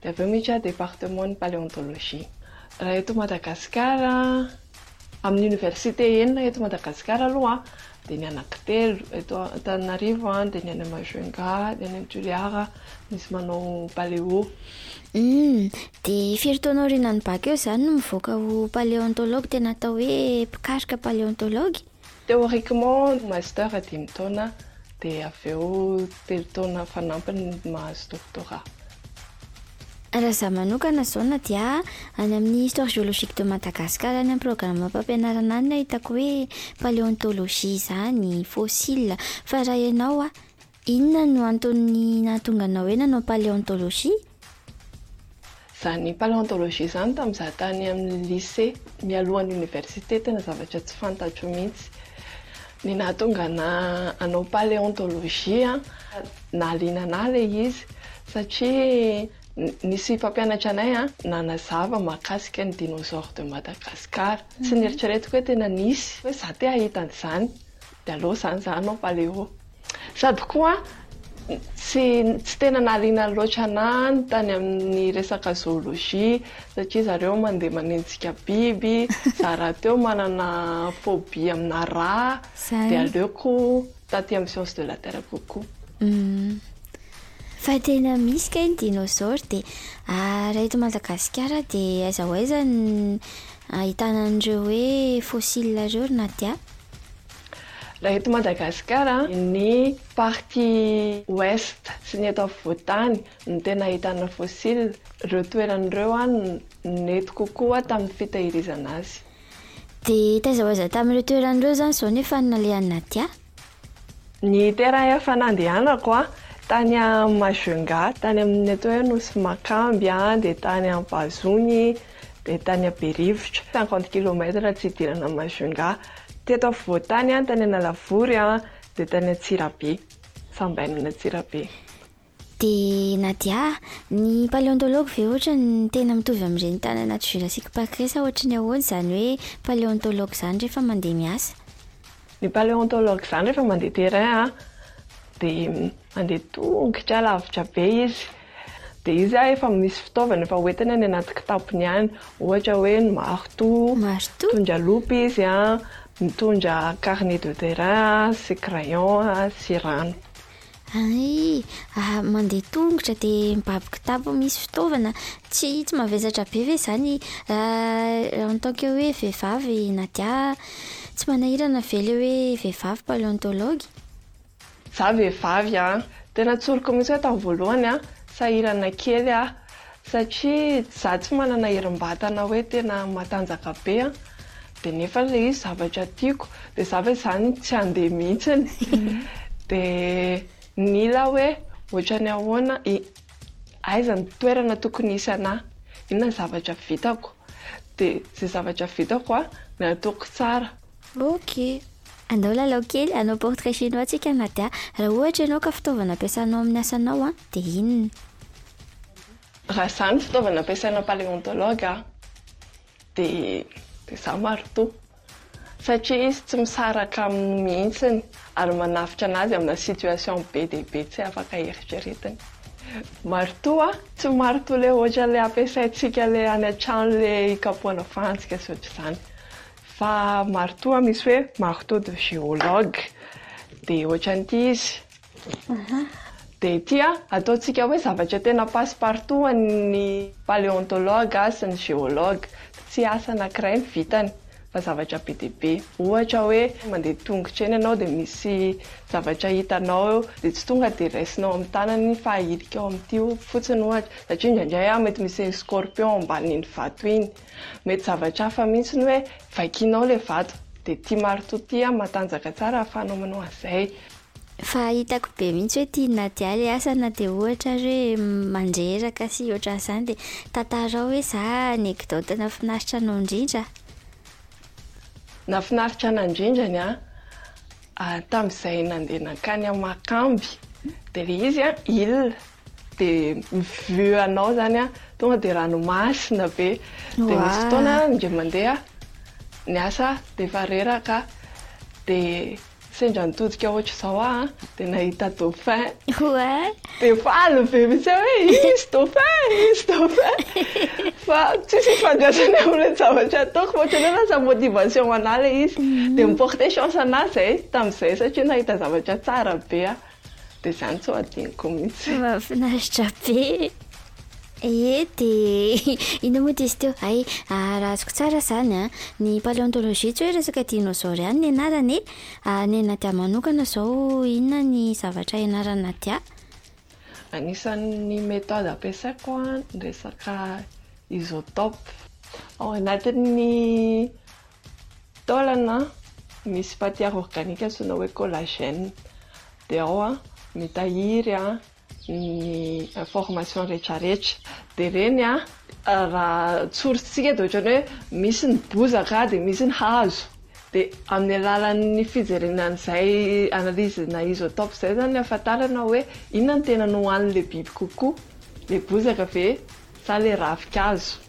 Dia avy eo misy koa département ny paléontologie. Raha eto Madagasikara, amin'ny université enina eto Madagasikara aloha dia ny anankitelo, eto Antananarivo dia ny any Majunga, ny any Toliara misy manao paléo. Humm, dia firy taona aorianan'ny bac eo izany no mivoaka ho paléontologue tena atao hoe mpikaroka paléontologue? Théoriquement ny master dimy taona dia avy eo telo taona fanampiny ny mahazo doctorat. Raha za manokana zao na dia any amin'ny Histoire géologique de Madagascar any amin'ny programmem-pampianarana any no ahitako hoe paléontologie izany, fossiles, fa raha ianao a! Inona no antony nahatonga anao hoe nanao paléontologie? Za ny paléontologie zany tam za tany aminy lycée mialohan'ny université tena zavatra tsy fantatro mihitsy. Ny nahatonga ana hanao paléontologie an, nahaliana ana le izy satria nisy mpampianatra anay an nanazava mahakasika ny dinosaures de Madagascar. Tsy neritreretiko hoe tena nisy hoe za te hahita an'izany. Dalao zany za anao Paléo. Sady koa tsy tsy tena nahaliana loatra anahy ny tany amin'ny resaka zoologie satria zareo mandeha manenjika biby, za rahateo manana phobie amina rà dia aleoko taty amin'ny science de la terre kokoa. Fa tena misy kay ny dinosaures dia raha eto Madagasikara dia aiza ho aiza no ahitana an'ireo hoe fossiles ireo ry Nadia? Raha eto Madagasikara, ny partie ouest sy ny eto afovoan-tany no tena ahitana fossiles. Ireo toerana ireo no nety kokoa tamin'ny fitahirizana azy. Dia taiza ho aiza tamin'ireo toerana ireo izany izao nefa ny nalehan'i Nadia? Ny terrain efa nandehanako tany Majunga, tany amin'ny atao hoe Nosy Makamby, dia tany Ampazony, dia tany Aberivotra, cinquante kilomètre tsy hidirana an'i Majunga. Teto afovoan-tany aho, tany Analavory aho, dia tany Antsirabe, sambainana Antsirabe. Dia Nadia, ny paléontologue ve ohatrany tena mitovy amin'ireny tany anaty Jurassic Park ireny sa ohatry ny ahoana izany hoe paléontologue izany rehefa mandeha miasa? Ny paléontologue izany rehefa mandeha terrain an, dia mandeha tongotra lavitra be izy, dia izy an efa misy fitaovana efa hoentiny any anaty kitapony any, ohatra hoe ny marteau, Marteau? mitondra loupe izy an, mitondra carnet de terrain sy crayon sy rano. Hay, raha mandeha tongotra dia mibaby kitapo misy fitaovana, tsy tsy mavesatra be ve zany raha en tant que hoe vehivavy Nadia? Tsy manahirana ve le hoe vehivavy paleontologue? Za vehivavy an! Tena tsoriko mihitsy hoe tamin'ny voalohany an! Sahirana kely aho satria za tsy manana herim-batana hoe tena matanjaka be an! dia nefa ilay izy zavatra tiako dia za ve izany tsy handeha mihitsiny dia nila hoe ohatran'ny ahoana aiza ny toerana tokony hisy anahy inona ny zavatra vitako dia izay zavatra vitako a ny ataoko tsara Ok, andao lalao kely, hanao portrait chinois tsika Nadia, raha ohatra ianao ka fitaovana ampiasanao amin'ny asanao a dia inona? Raha za no fitaovana ampiasaina paleontologue a. Dia izaho marotoa. Satria izy tsy misaraka aminy mihitsy ary manafika an'azy amina situation be dia be tsy afaka eritreretina. Marotoa, tsy marotoa ilay ohatran'ilay ampiasaintsika ilay any an-trano ilay ikapohana fantsika sy ohatr'izany. Fa marotoa misy hoe marteau de géologue. Dia ohatran'ity izy. Dia ity a, ataontsika hoe zavatra tena passe partout an'ny paleontologue sy ny géologue, tsy asa anankiray ny vitany fa zavatra be dia be. Ohatra hoe mandeha tongotra eny ianao dia misy zavatra hitanao eo dia tsy tonga dia raisinao amin'ny tanany fa ahidika ao amin'ity fotsiny ohatra, satria indraindray a mety misy scorpion ao ambanin'iny vato iny. Mety zavatra hafa mihitsy hoe vakinao ilay vato dia ity marteau ity a matanjaka tsara ahafahanao manao an'izay. Fa hitako be mihitsy hoe tian'i Nadia le asa na dia ohatra ary hoe mandreraka sy ohatran'izany dia tantarao hoe za anecdote nafinaritra anao indrindra. Nafinaritra anah indrindra ny an tamin'izay nandeha nankany am Makamby dia le izy an il dia ny vue anao zany an tonga dia ranomasina be dia nisy fotoana an indray mandeha niasa dia efa reraka dia Sendra nitodika ohatr'izao aho an, dia nahita dauphin. Dia faly be mihitsy aho hoe izy dauphin, izy dauphin. Fa tsisy ifandraisany amin'ilay zavatra ataoko, fa ohatran'ny hoe lasa motivation ho anà ilay izy. Dia mi-porter chance anà izay tamin'izay satria nahita zavatra tsara be aho. Dia izany tsy ho adinoko mihitsy. Mahafinaritra be e dia ino moa dizy teo ay ah, raha azoko tsara izany an ny paleontologie tsy hoe resaka dinosaures ihany no ianarana e ah, ny an'aty ahy manokana izao inona ny zavatra ianarana aty ahy? Anisan'ny méthode ampiasaiko an ny resaka isotope ao anatin'ny Taolana misy matière organique antsoina hoe collagène dia ao an mitahiry an ny information rehetra rehetra dia ireny an raha tsorintsika dia ohatran'ny hoe misy ny bozaka dia misy ny hazo dia amin'ny alalan'ny fijerena an'izay analyse na isotope izay izany no ahafantarana hoe inona no tena nohanin'ilay biby kokoa, ilay bozaka ve sa ilay ravinkazo.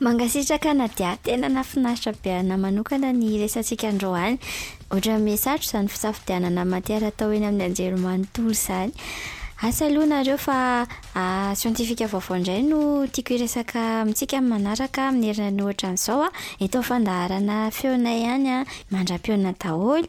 Mankasitraka Nadia, tena nahafinaritra be ahy manokana ny resatsika androany, ohatran'ny hoe sarotra izany fisafidianana matière atao eny amin'ny anjerimanontolo izany, asa aloha nareo fa siantifika vaovao indray no tiako hiresaka amintsika amin'ny manaraka amin'ny herinandro ohatran'izao an, eto amin'ny fandaharana feonay ihany an, mandra-pihaonana daholo.